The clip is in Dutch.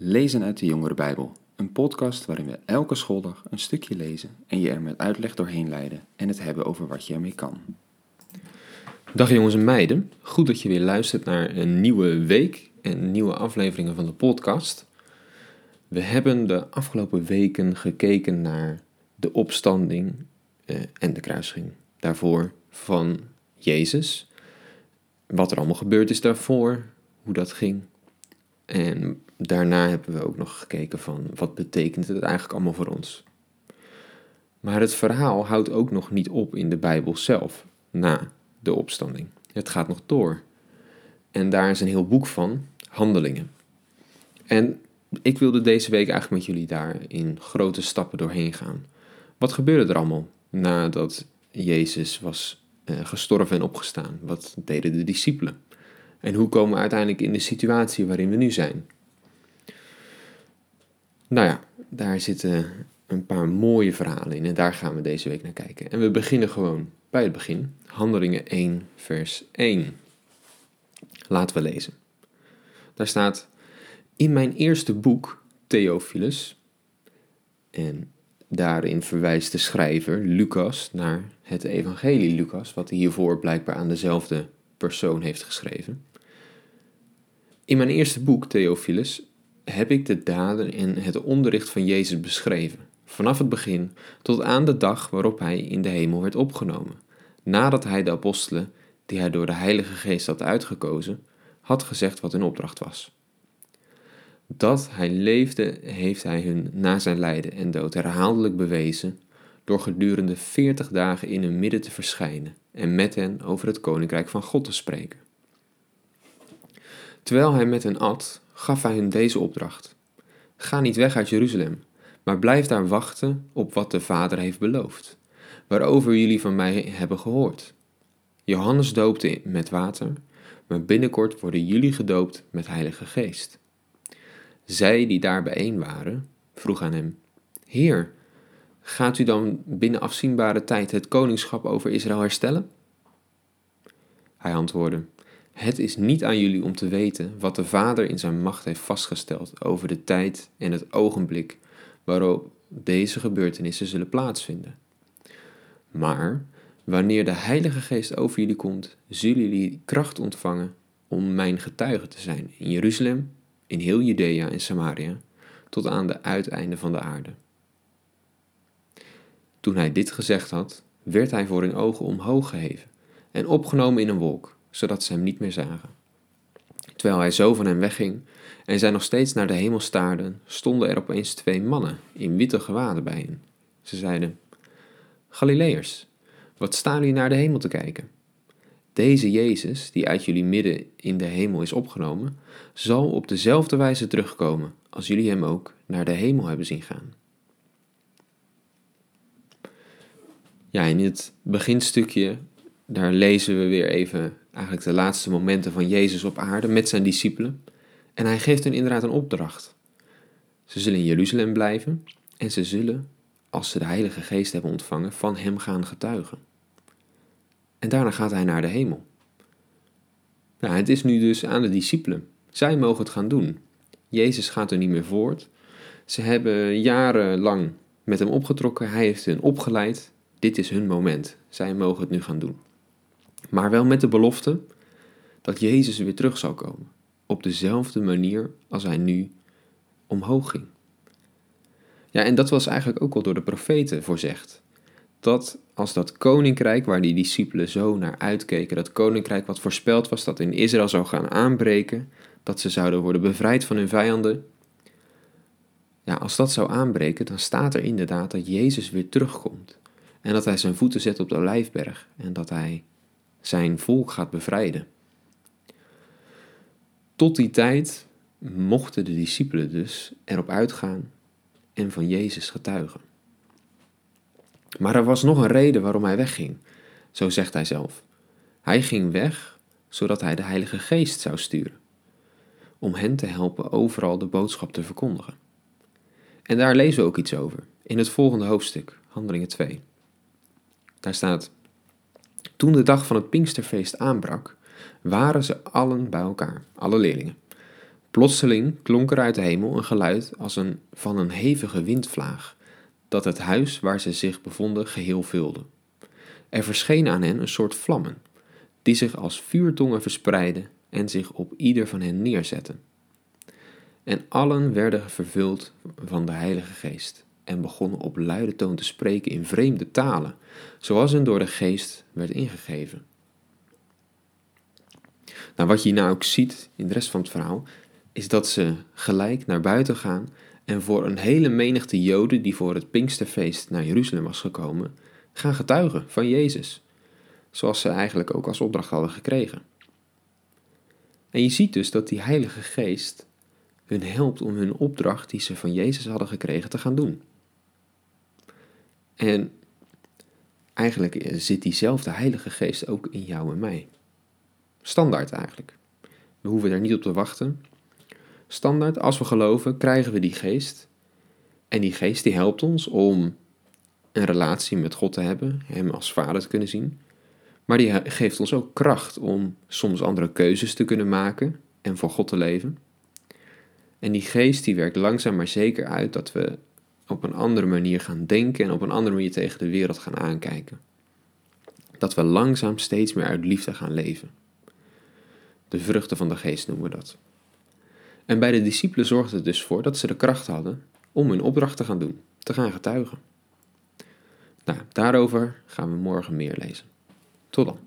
Lezen uit de Jongere Bijbel, een podcast waarin we elke schooldag een stukje lezen en je er met uitleg doorheen leiden en het hebben over wat je ermee kan. Dag jongens en meiden, goed dat je weer luistert naar een nieuwe week en nieuwe afleveringen van de podcast. We hebben de afgelopen weken gekeken naar de opstanding eh, en de kruising daarvoor van Jezus. Wat er allemaal gebeurd is daarvoor, hoe dat ging. En daarna hebben we ook nog gekeken van wat betekent het eigenlijk allemaal voor ons. Maar het verhaal houdt ook nog niet op in de Bijbel zelf, na de opstanding. Het gaat nog door. En daar is een heel boek van, Handelingen. En ik wilde deze week eigenlijk met jullie daar in grote stappen doorheen gaan. Wat gebeurde er allemaal nadat Jezus was eh, gestorven en opgestaan? Wat deden de discipelen? En hoe komen we uiteindelijk in de situatie waarin we nu zijn? Nou ja, daar zitten een paar mooie verhalen in en daar gaan we deze week naar kijken. En we beginnen gewoon bij het begin. Handelingen 1, vers 1. Laten we lezen. Daar staat: In mijn eerste boek, Theophilus, en daarin verwijst de schrijver Lucas naar het evangelie Lucas, wat hiervoor blijkbaar aan dezelfde persoon heeft geschreven. In mijn eerste boek, Theophilus, heb ik de daden en het onderricht van Jezus beschreven, vanaf het begin tot aan de dag waarop hij in de hemel werd opgenomen, nadat hij de apostelen, die hij door de Heilige Geest had uitgekozen, had gezegd wat hun opdracht was. Dat hij leefde, heeft hij hun na zijn lijden en dood herhaaldelijk bewezen door gedurende veertig dagen in hun midden te verschijnen en met hen over het koninkrijk van God te spreken. Terwijl hij met hen at, gaf hij hun deze opdracht: Ga niet weg uit Jeruzalem, maar blijf daar wachten op wat de Vader heeft beloofd, waarover jullie van mij hebben gehoord. Johannes doopte met water, maar binnenkort worden jullie gedoopt met Heilige Geest. Zij die daar bijeen waren, vroegen aan hem: Heer, gaat u dan binnen afzienbare tijd het koningschap over Israël herstellen? Hij antwoordde: het is niet aan jullie om te weten wat de Vader in zijn macht heeft vastgesteld over de tijd en het ogenblik waarop deze gebeurtenissen zullen plaatsvinden. Maar wanneer de Heilige Geest over jullie komt, zullen jullie kracht ontvangen om mijn getuige te zijn in Jeruzalem, in heel Judea en Samaria, tot aan de uiteinden van de aarde. Toen hij dit gezegd had, werd hij voor hun ogen omhoog geheven en opgenomen in een wolk zodat ze hem niet meer zagen. Terwijl hij zo van hen wegging en zij nog steeds naar de hemel staarden, stonden er opeens twee mannen in witte gewaden bij hen. Ze zeiden: Galileërs, wat staan jullie naar de hemel te kijken? Deze Jezus, die uit jullie midden in de hemel is opgenomen, zal op dezelfde wijze terugkomen als jullie hem ook naar de hemel hebben zien gaan. Ja, in het beginstukje, daar lezen we weer even eigenlijk de laatste momenten van Jezus op aarde met zijn discipelen. En hij geeft hen inderdaad een opdracht. Ze zullen in Jeruzalem blijven en ze zullen, als ze de Heilige Geest hebben ontvangen, van hem gaan getuigen. En daarna gaat hij naar de hemel. Nou, het is nu dus aan de discipelen. Zij mogen het gaan doen. Jezus gaat er niet meer voort. Ze hebben jarenlang met hem opgetrokken. Hij heeft hen opgeleid. Dit is hun moment. Zij mogen het nu gaan doen. Maar wel met de belofte dat Jezus weer terug zal komen. Op dezelfde manier als hij nu omhoog ging. Ja, en dat was eigenlijk ook al door de profeten voorzegd. Dat als dat koninkrijk waar die discipelen zo naar uitkeken, dat koninkrijk wat voorspeld was dat in Israël zou gaan aanbreken, dat ze zouden worden bevrijd van hun vijanden. Ja, als dat zou aanbreken, dan staat er inderdaad dat Jezus weer terugkomt. En dat hij zijn voeten zet op de olijfberg en dat hij zijn volk gaat bevrijden. Tot die tijd mochten de discipelen dus erop uitgaan en van Jezus getuigen. Maar er was nog een reden waarom hij wegging, zo zegt hij zelf. Hij ging weg zodat hij de Heilige Geest zou sturen, om hen te helpen overal de boodschap te verkondigen. En daar lezen we ook iets over in het volgende hoofdstuk, Handelingen 2. Daar staat: toen de dag van het Pinksterfeest aanbrak, waren ze allen bij elkaar, alle leerlingen. Plotseling klonk er uit de hemel een geluid als een, van een hevige windvlaag, dat het huis waar ze zich bevonden geheel vulde. Er verscheen aan hen een soort vlammen, die zich als vuurtongen verspreidden en zich op ieder van hen neerzetten. En allen werden vervuld van de Heilige Geest en begonnen op luide toon te spreken in vreemde talen, zoals hen door de Geest werd ingegeven. Nou, wat je nou ook ziet in de rest van het verhaal, is dat ze gelijk naar buiten gaan en voor een hele menigte Joden die voor het Pinksterfeest naar Jeruzalem was gekomen, gaan getuigen van Jezus, zoals ze eigenlijk ook als opdracht hadden gekregen. En je ziet dus dat die Heilige Geest hun helpt om hun opdracht die ze van Jezus hadden gekregen te gaan doen. En eigenlijk zit diezelfde Heilige Geest ook in jou en mij. Standaard eigenlijk. We hoeven er niet op te wachten. Standaard, als we geloven, krijgen we die geest. En die geest die helpt ons om een relatie met God te hebben, Hem als Vader te kunnen zien. Maar die geeft ons ook kracht om soms andere keuzes te kunnen maken en voor God te leven. En die geest die werkt langzaam maar zeker uit dat we op een andere manier gaan denken en op een andere manier tegen de wereld gaan aankijken. Dat we langzaam steeds meer uit liefde gaan leven. De vruchten van de geest noemen we dat. En bij de discipelen zorgde het dus voor dat ze de kracht hadden om hun opdracht te gaan doen, te gaan getuigen. Nou, daarover gaan we morgen meer lezen. Tot dan.